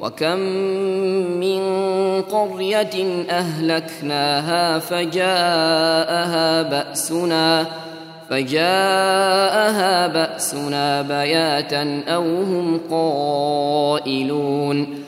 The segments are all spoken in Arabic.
وكم من قرية أهلكناها فجاءها بأسنا فجاءها بأسنا بياتا أو هم قائلون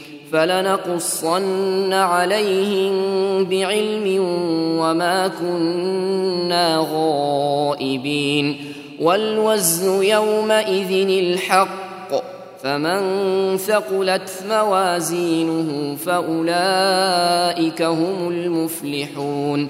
فلنقصن عليهم بعلم وما كنا غائبين والوزن يومئذ الحق فمن ثقلت موازينه فأولئك هم المفلحون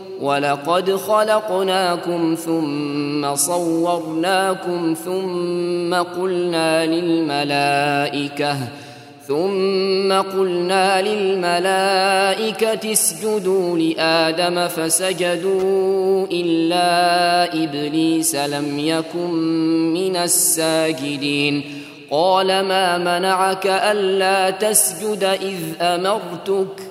ولقد خلقناكم ثم صورناكم ثم قلنا للملائكة ثم قلنا للملائكة اسجدوا لآدم فسجدوا إلا إبليس لم يكن من الساجدين قال ما منعك ألا تسجد إذ أمرتك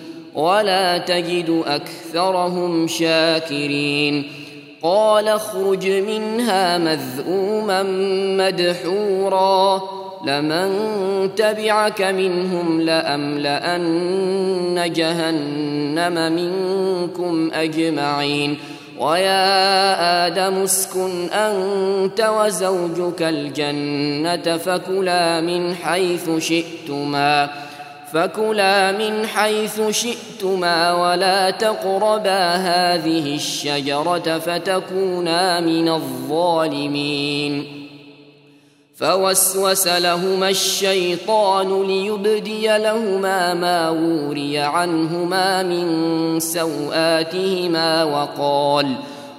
ولا تجد أكثرهم شاكرين. قال اخرج منها مذءوما مدحورا. لمن تبعك منهم لأملأن جهنم منكم أجمعين. ويا آدم اسكن أنت وزوجك الجنة فكلا من حيث شئتما. فكلا من حيث شئتما ولا تقربا هذه الشجرة فتكونا من الظالمين. فوسوس لهما الشيطان ليبدي لهما ما وري عنهما من سوآتهما وقال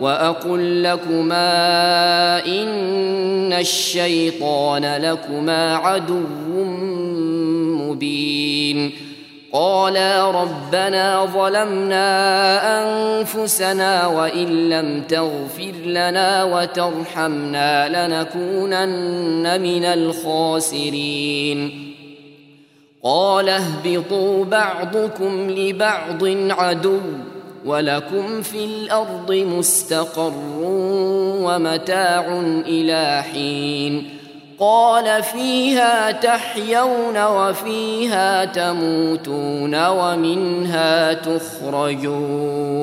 وأقل لكما إن الشيطان لكما عدو مبين. قالا ربنا ظلمنا أنفسنا وإن لم تغفر لنا وترحمنا لنكونن من الخاسرين. قال اهبطوا بعضكم لبعض عدو. ولكم في الأرض مستقر ومتاع إلى حين قال فيها تحيون وفيها تموتون ومنها تخرجون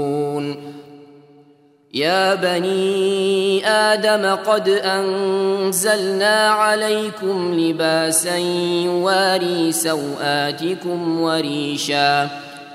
يا بني آدم قد انزلنا عليكم لباسا يواري سواتكم وريشا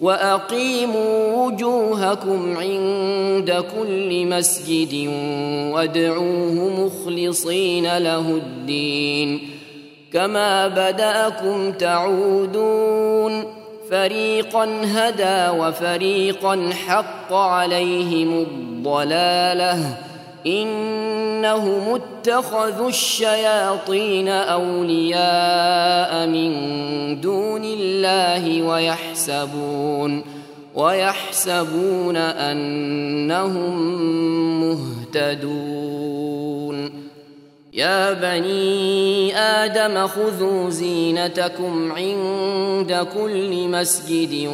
وأقيموا وجوهكم عند كل مسجد وادعوه مخلصين له الدين. كما بدأكم تعودون فريقا هدى وفريقا حق عليهم الضلالة. إنهم اتخذوا الشياطين أولياء من دون الله ويحسبون ويحسبون أنهم مهتدون. يا بني آدم خذوا زينتكم عند كل مسجد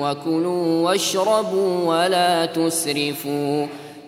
وكلوا واشربوا ولا تسرفوا.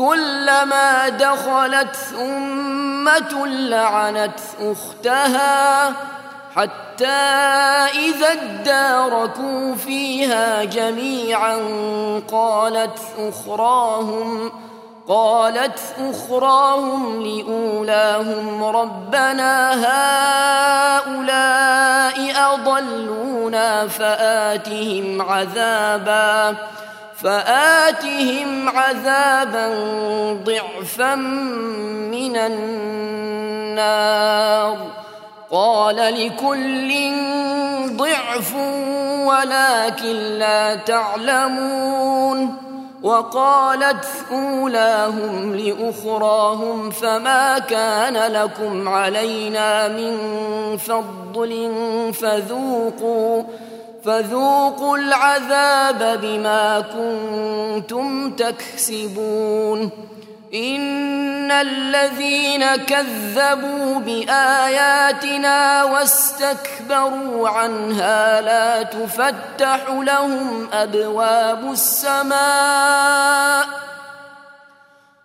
كلما دخلت أمة لعنت أختها حتى إذا اداركوا فيها جميعا قالت أخراهم قالت أخراهم لأولاهم ربنا هؤلاء أضلونا فآتهم عذابا. فآتهم عذابا ضعفا من النار. قال لكل ضعف ولكن لا تعلمون. وقالت أولاهم لأخراهم فما كان لكم علينا من فضل فذوقوا فذوقوا العذاب بما كنتم تكسبون. إن الذين كذبوا بآياتنا واستكبروا عنها لا تفتح لهم أبواب السماء.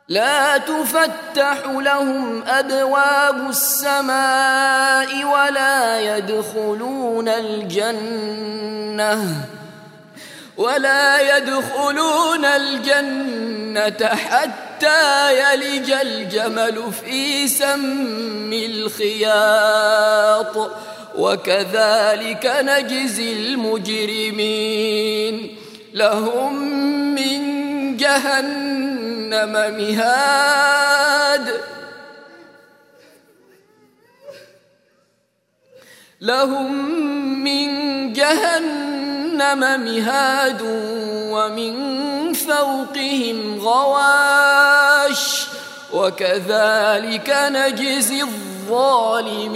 لا تفتح لهم أبواب السماء ولا يدخلون الجنة ولا يدخلون الجنة حتى يلج الجمل في سم الخياط وكذلك نجزي المجرمين. لهم من جهنم مهاد. لهم من جهنم مهاد ومن فوقهم غواش. وكذلك نجزي الظالمين.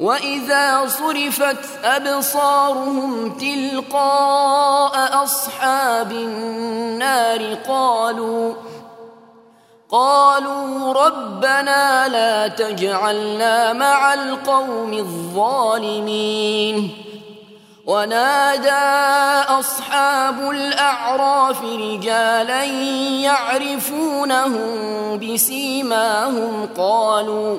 وإذا صرفت أبصارهم تلقاء أصحاب النار قالوا قالوا ربنا لا تجعلنا مع القوم الظالمين ونادى أصحاب الأعراف رجالا يعرفونهم بسيماهم قالوا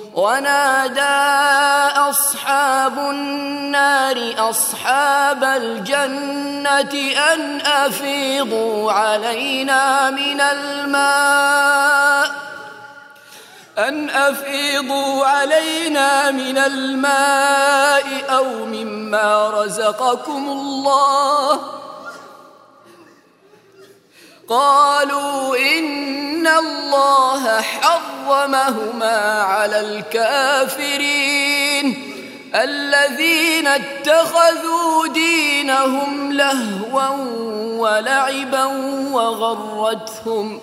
ونادى أصحاب النار أصحاب الجنة أن أفيضوا علينا من الماء أن أفيضوا علينا من الماء أو مما رزقكم الله قالوا إن الله حرمهما على الكافرين الذين اتخذوا دينهم لهوا ولعبا وغرتهم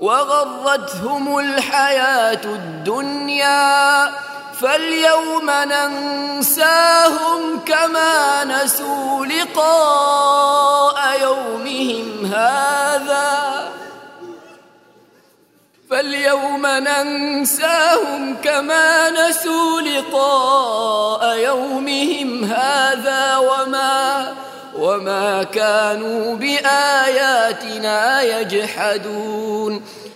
وغرتهم الحياة الدنيا فاليوم ننساهم كما نسوا لقاء يومهم هذا. فاليوم ننساهم كما نسوا لقاء يومهم هذا وما وما كانوا بآياتنا يجحدون.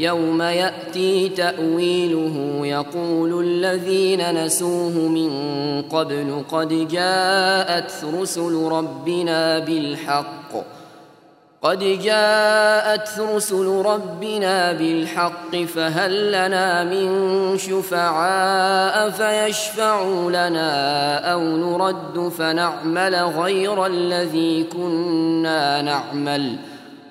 يوم يأتي تأويله يقول الذين نسوه من قبل قد جاءت رسل ربنا بالحق. قد جاءت رسل ربنا بالحق فهل لنا من شفعاء فيشفعوا لنا أو نرد فنعمل غير الذي كنا نعمل؟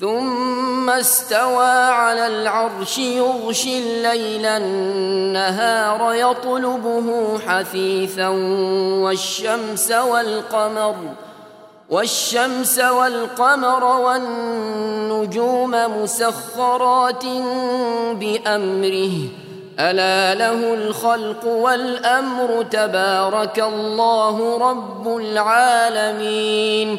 ثم استوى على العرش يغشي الليل النهار يطلبه حثيثا والشمس والقمر والشمس والقمر والنجوم مسخرات بأمره ألا له الخلق والأمر تبارك الله رب العالمين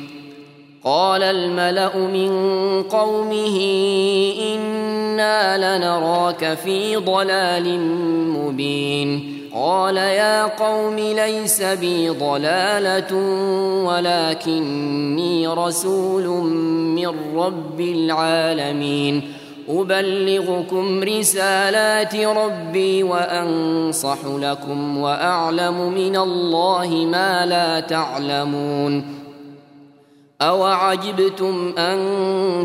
قال الملأ من قومه إنا لنراك في ضلال مبين. قال يا قوم ليس بي ضلالة ولكني رسول من رب العالمين. أبلغكم رسالات ربي وأنصح لكم وأعلم من الله ما لا تعلمون. أوعجبتم أن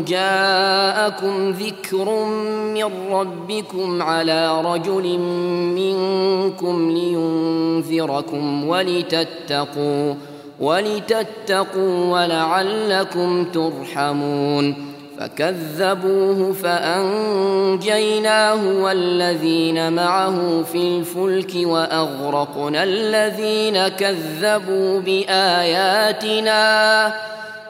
جاءكم ذكر من ربكم على رجل منكم لينذركم ولتتقوا ولتتقوا ولعلكم ترحمون فكذبوه فأنجيناه والذين معه في الفلك وأغرقنا الذين كذبوا بآياتنا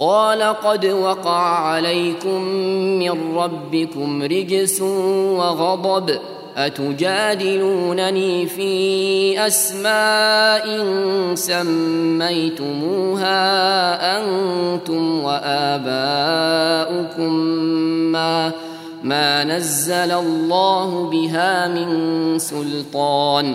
قال قد وقع عليكم من ربكم رجس وغضب أتجادلونني في أسماء سميتموها أنتم وآباؤكم ما ما نزل الله بها من سلطان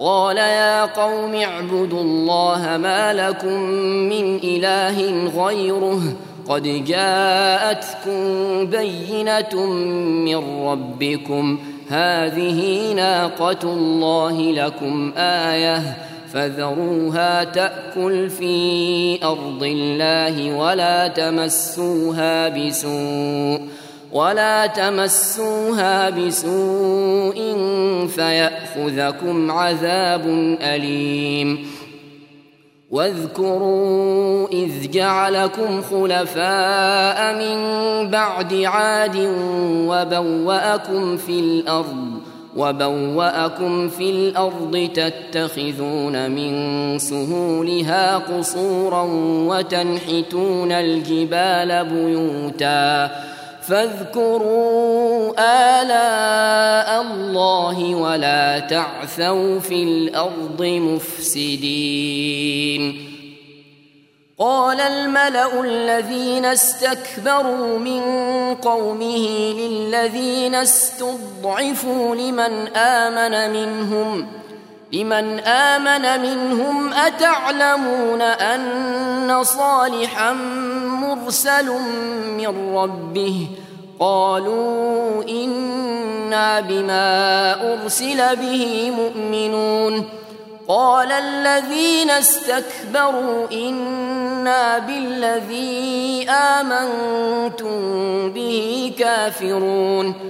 قال يا قوم اعبدوا الله ما لكم من إله غيره قد جاءتكم بينة من ربكم. هذه ناقة الله لكم آية فذروها تأكل في أرض الله ولا تمسوها بسوء. ولا تمسوها بسوء فيأخذكم عذاب أليم واذكروا إذ جعلكم خلفاء من بعد عاد وبوأكم في الأرض وبوأكم في الأرض تتخذون من سهولها قصورا وتنحتون الجبال بيوتاً فاذكروا آلاء الله ولا تعثوا في الأرض مفسدين. قال الملأ الذين استكبروا من قومه للذين استضعفوا لمن آمن منهم لمن آمن منهم أتعلمون أن صالحا مرسل من ربه قالوا إنا بما أرسل به مؤمنون قال الذين استكبروا إنا بالذي آمنتم به كافرون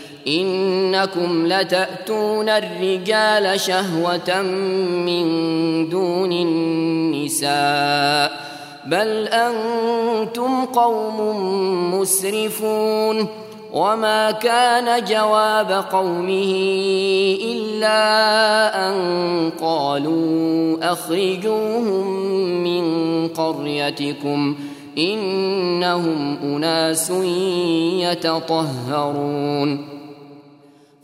إنكم لتأتون الرجال شهوة من دون النساء بل أنتم قوم مسرفون وما كان جواب قومه إلا أن قالوا أخرجوهم من قريتكم إنهم أناس يتطهرون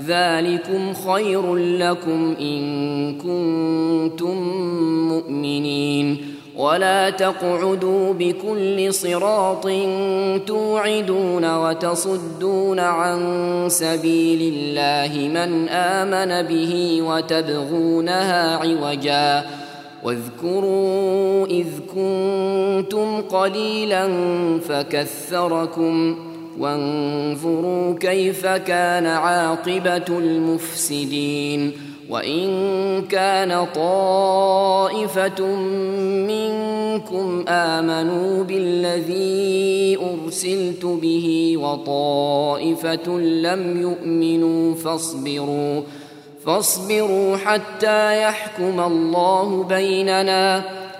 ذلكم خير لكم إن كنتم مؤمنين ولا تقعدوا بكل صراط توعدون وتصدون عن سبيل الله من آمن به وتبغونها عوجا واذكروا إذ كنتم قليلا فكثركم وانظروا كيف كان عاقبة المفسدين. وإن كان طائفة منكم آمنوا بالذي أرسلت به وطائفة لم يؤمنوا فاصبروا فاصبروا حتى يحكم الله بيننا.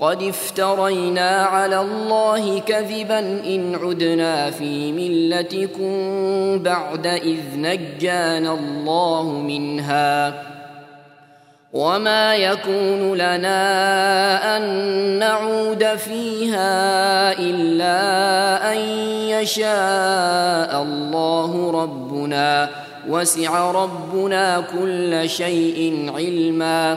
قد افترينا على الله كذبا إن عدنا في ملتكم بعد إذ نجانا الله منها وما يكون لنا أن نعود فيها إلا أن يشاء الله ربنا وسع ربنا كل شيء علما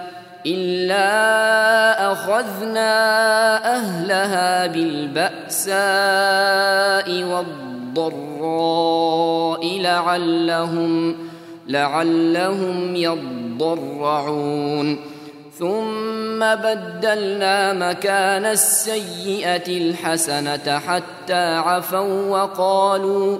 إلا أخذنا أهلها بالبأساء والضراء لعلهم لعلهم يضرعون. ثم بدلنا مكان السيئة الحسنة حتى عفوا وقالوا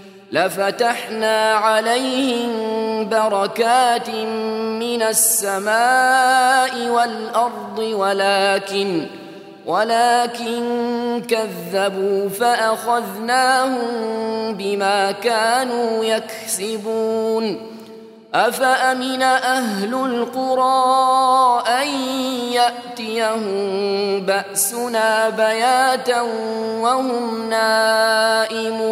لفتحنا عليهم بركات من السماء والأرض ولكن ولكن كذبوا فأخذناهم بما كانوا يكسبون. أفأمن أهل القرى أن يأتيهم بأسنا بياتا وهم نائمون؟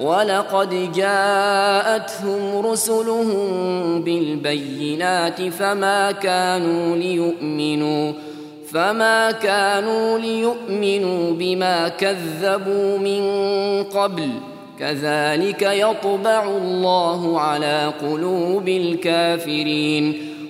ولقد جاءتهم رسلهم بالبينات فما كانوا ليؤمنوا فما كانوا ليؤمنوا بما كذبوا من قبل. كذلك يطبع الله على قلوب الكافرين.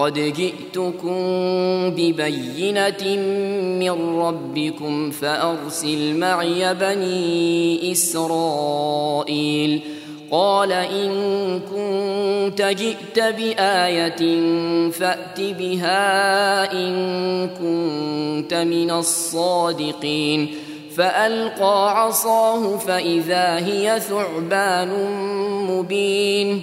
قد جئتكم ببينة من ربكم فأرسل معي بني إسرائيل. قال إن كنت جئت بآية فأت بها إن كنت من الصادقين. فألقى عصاه فإذا هي ثعبان مبين.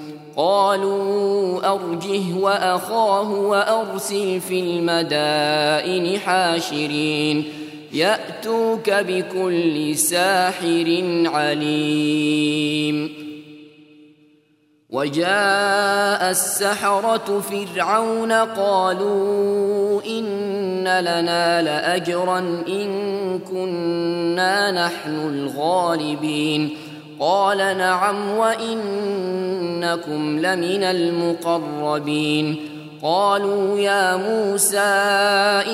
قالوا أرجه وأخاه وأرسل في المدائن حاشرين يأتوك بكل ساحر عليم. وجاء السحرة فرعون قالوا إن لنا لأجرا إن كنا نحن الغالبين. قال نعم وإنكم لمن المقربين. قالوا يا موسى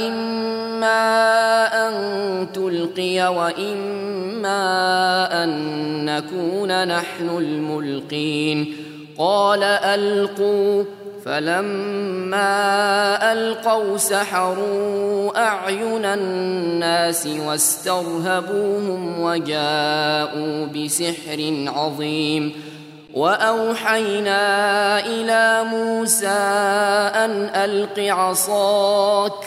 إما أن تلقي وإما أن نكون نحن الملقين. قال ألقوا. فلما ألقوا سحروا أعين الناس واسترهبوهم وجاءوا بسحر عظيم وأوحينا إلى موسى أن ألق عصاك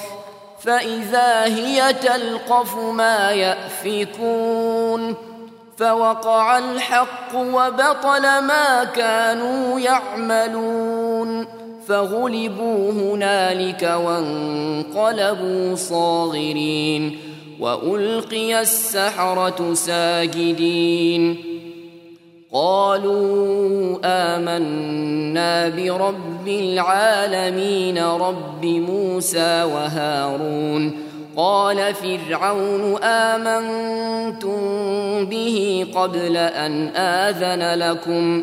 فإذا هي تلقف ما يأفكون فوقع الحق وبطل ما كانوا يعملون فغلبوا هنالك وانقلبوا صاغرين وألقي السحرة ساجدين قالوا آمنا برب العالمين رب موسى وهارون قال فرعون آمنتم به قبل أن آذن لكم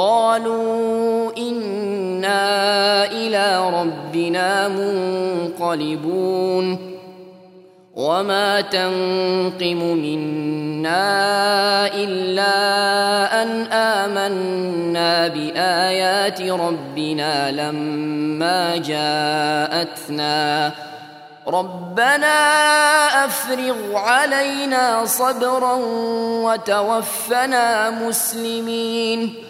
قالوا إنا إلى ربنا منقلبون وما تنقم منا إلا أن آمنا بآيات ربنا لما جاءتنا. ربنا أفرغ علينا صبرا وتوفنا مسلمين.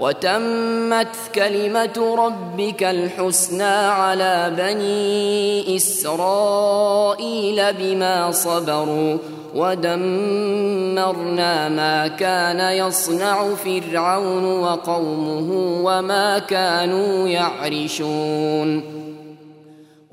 وتمت كلمة ربك الحسنى على بني إسرائيل بما صبروا ودمرنا ما كان يصنع فرعون وقومه وما كانوا يعرشون.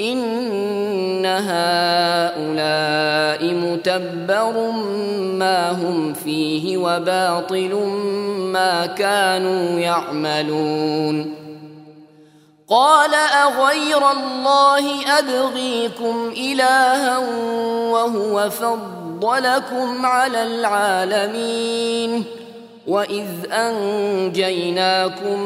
إن هؤلاء متبر ما هم فيه وباطل ما كانوا يعملون قال أغير الله أبغيكم إلها وهو فضلكم على العالمين وإذ أنجيناكم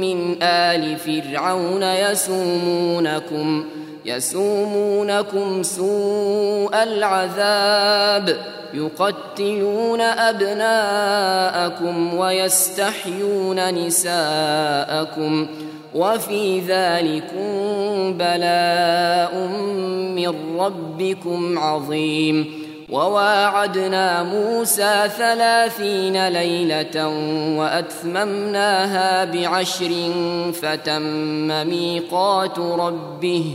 من آل فرعون يسومونكم ۖ يسومونكم سوء العذاب يقتلون أبناءكم ويستحيون نساءكم وفي ذلكم بلاء من ربكم عظيم. وواعدنا موسى ثلاثين ليلة وأتممناها بعشر فتم ميقات ربه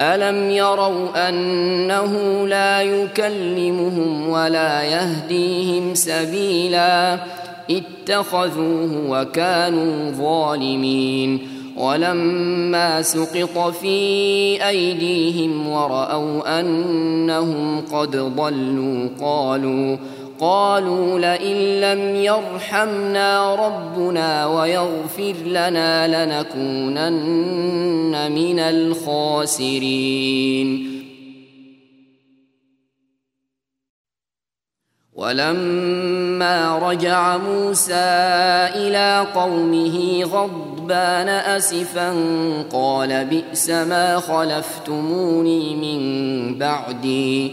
الم يروا انه لا يكلمهم ولا يهديهم سبيلا اتخذوه وكانوا ظالمين ولما سقط في ايديهم وراوا انهم قد ضلوا قالوا قالوا لئن لم يرحمنا ربنا ويغفر لنا لنكونن من الخاسرين. ولما رجع موسى إلى قومه غضبان أسفا قال بئس ما خلفتموني من بعدي.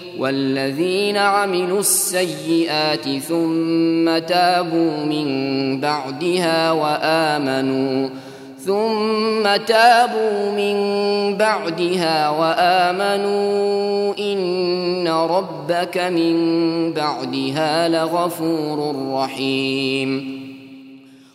والذين عملوا السيئات ثم تابوا من بعدها وآمنوا ثم تابوا من بعدها وآمنوا إن ربك من بعدها لغفور رحيم.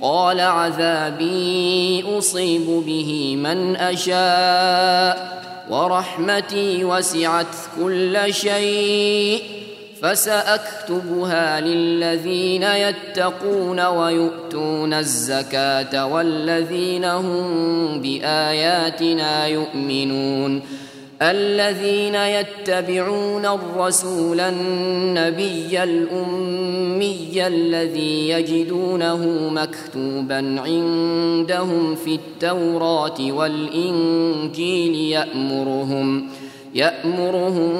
قال عذابي أصيب به من أشاء ورحمتي وسعت كل شيء فسأكتبها للذين يتقون ويؤتون الزكاة والذين هم بآياتنا يؤمنون الذين يتبعون الرسول النبي الأمي الذي يجدونه مكتوبا عندهم في التوراة والإنجيل يأمرهم يأمرهم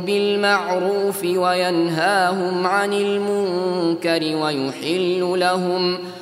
بالمعروف وينهاهم عن المنكر ويحل لهم ۖ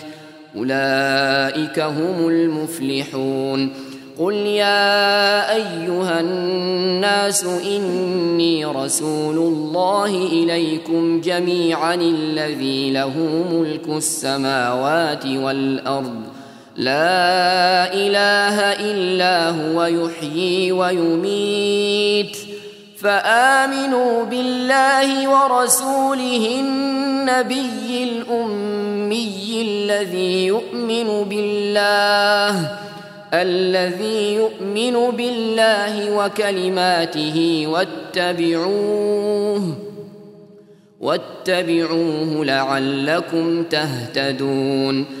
أولئك هم المفلحون. قل يا أيها الناس إني رسول الله إليكم جميعا الذي له ملك السماوات والأرض. لا إله إلا هو يحيي ويميت. فآمنوا بالله ورسوله النبي الأمي الذي يؤمن بالله الذي يؤمن بالله وكلماته واتبعوه واتبعوه لعلكم تهتدون.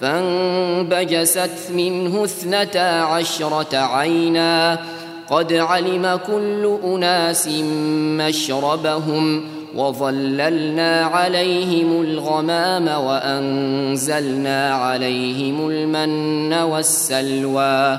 فانبجست منه اثنتا عشرة عينا. قد علم كل أناس مشربهم وظللنا عليهم الغمام وأنزلنا عليهم المن والسلوى.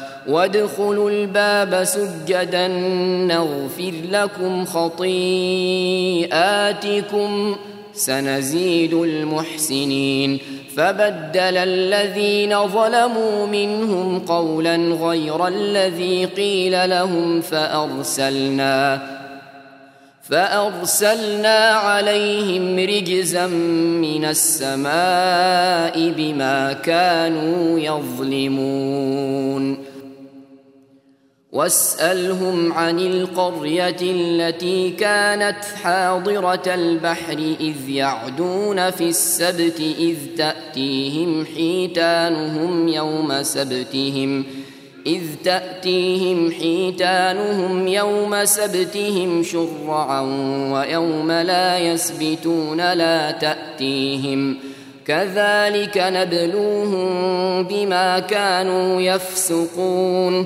وادخلوا الباب سجدا نغفر لكم خطيئاتكم سنزيد المحسنين. فبدل الذين ظلموا منهم قولا غير الذي قيل لهم فأرسلنا فأرسلنا عليهم رجزا من السماء بما كانوا يظلمون. واسألهم عن القرية التي كانت حاضرة البحر إذ يعدون في السبت إذ تأتيهم حيتانهم يوم سبتهم إذ تأتيهم حيتانهم يوم سبتهم شرعا ويوم لا يسبتون لا تأتيهم ۖ كذلك نبلوهم بما كانوا يفسقون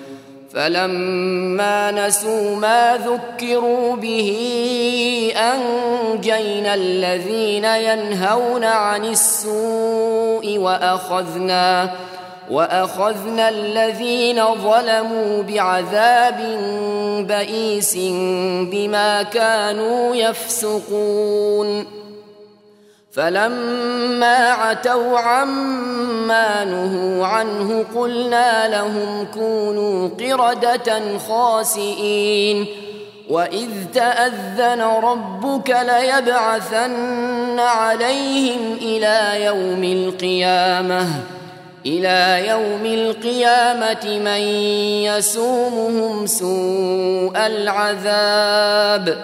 فلما نسوا ما ذكروا به أنجينا الذين ينهون عن السوء وأخذنا وأخذنا الذين ظلموا بعذاب بئيس بما كانوا يفسقون. فلما عتوا عما نهوا عنه قلنا لهم كونوا قردة خاسئين وإذ تأذن ربك ليبعثن عليهم إلى يوم القيامة إلى يوم القيامة من يسومهم سوء العذاب.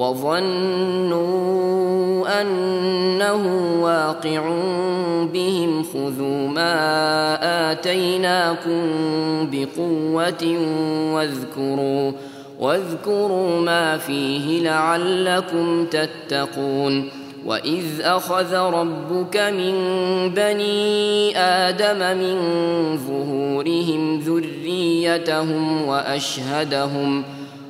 وظنوا أنه واقع بهم خذوا ما آتيناكم بقوة واذكروا واذكروا ما فيه لعلكم تتقون. وإذ أخذ ربك من بني آدم من ظهورهم ذريتهم وأشهدهم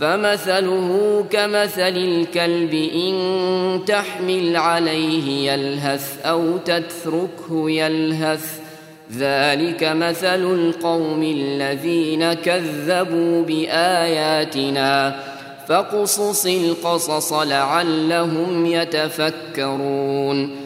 فمثله كمثل الكلب إن تحمل عليه يلهث أو تتركه يلهث. ذلك مثل القوم الذين كذبوا بآياتنا. فاقصص القصص لعلهم يتفكرون.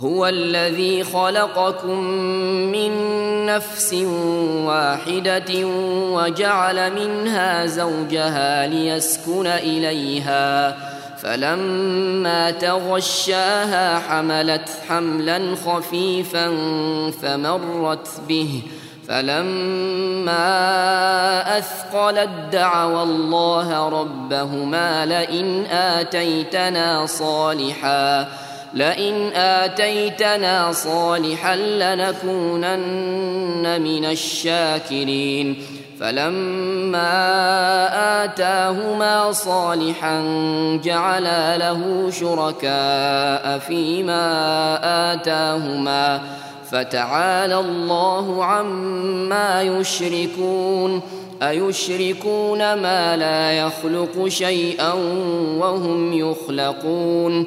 هو الذي خلقكم من نفس واحدة وجعل منها زوجها ليسكن إليها. فلما تغشاها حملت حملا خفيفا فمرت به. فلما أثقلت دعوا الله ربهما لئن آتيتنا صالحا. لئن آتيتنا صالحا لنكونن من الشاكرين. فلما آتاهما صالحا جعلا له شركاء فيما آتاهما. فتعالى الله عما يشركون. أيشركون ما لا يخلق شيئا وهم يخلقون.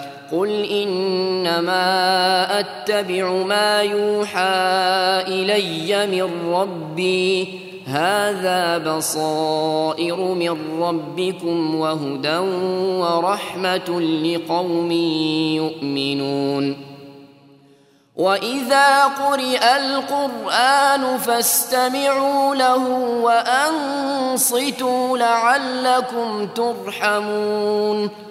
قل إنما أتبع ما يوحى إلي من ربي. هذا بصائر من ربكم وهدى ورحمة لقوم يؤمنون. وإذا قرئ القرآن فاستمعوا له وأنصتوا لعلكم ترحمون.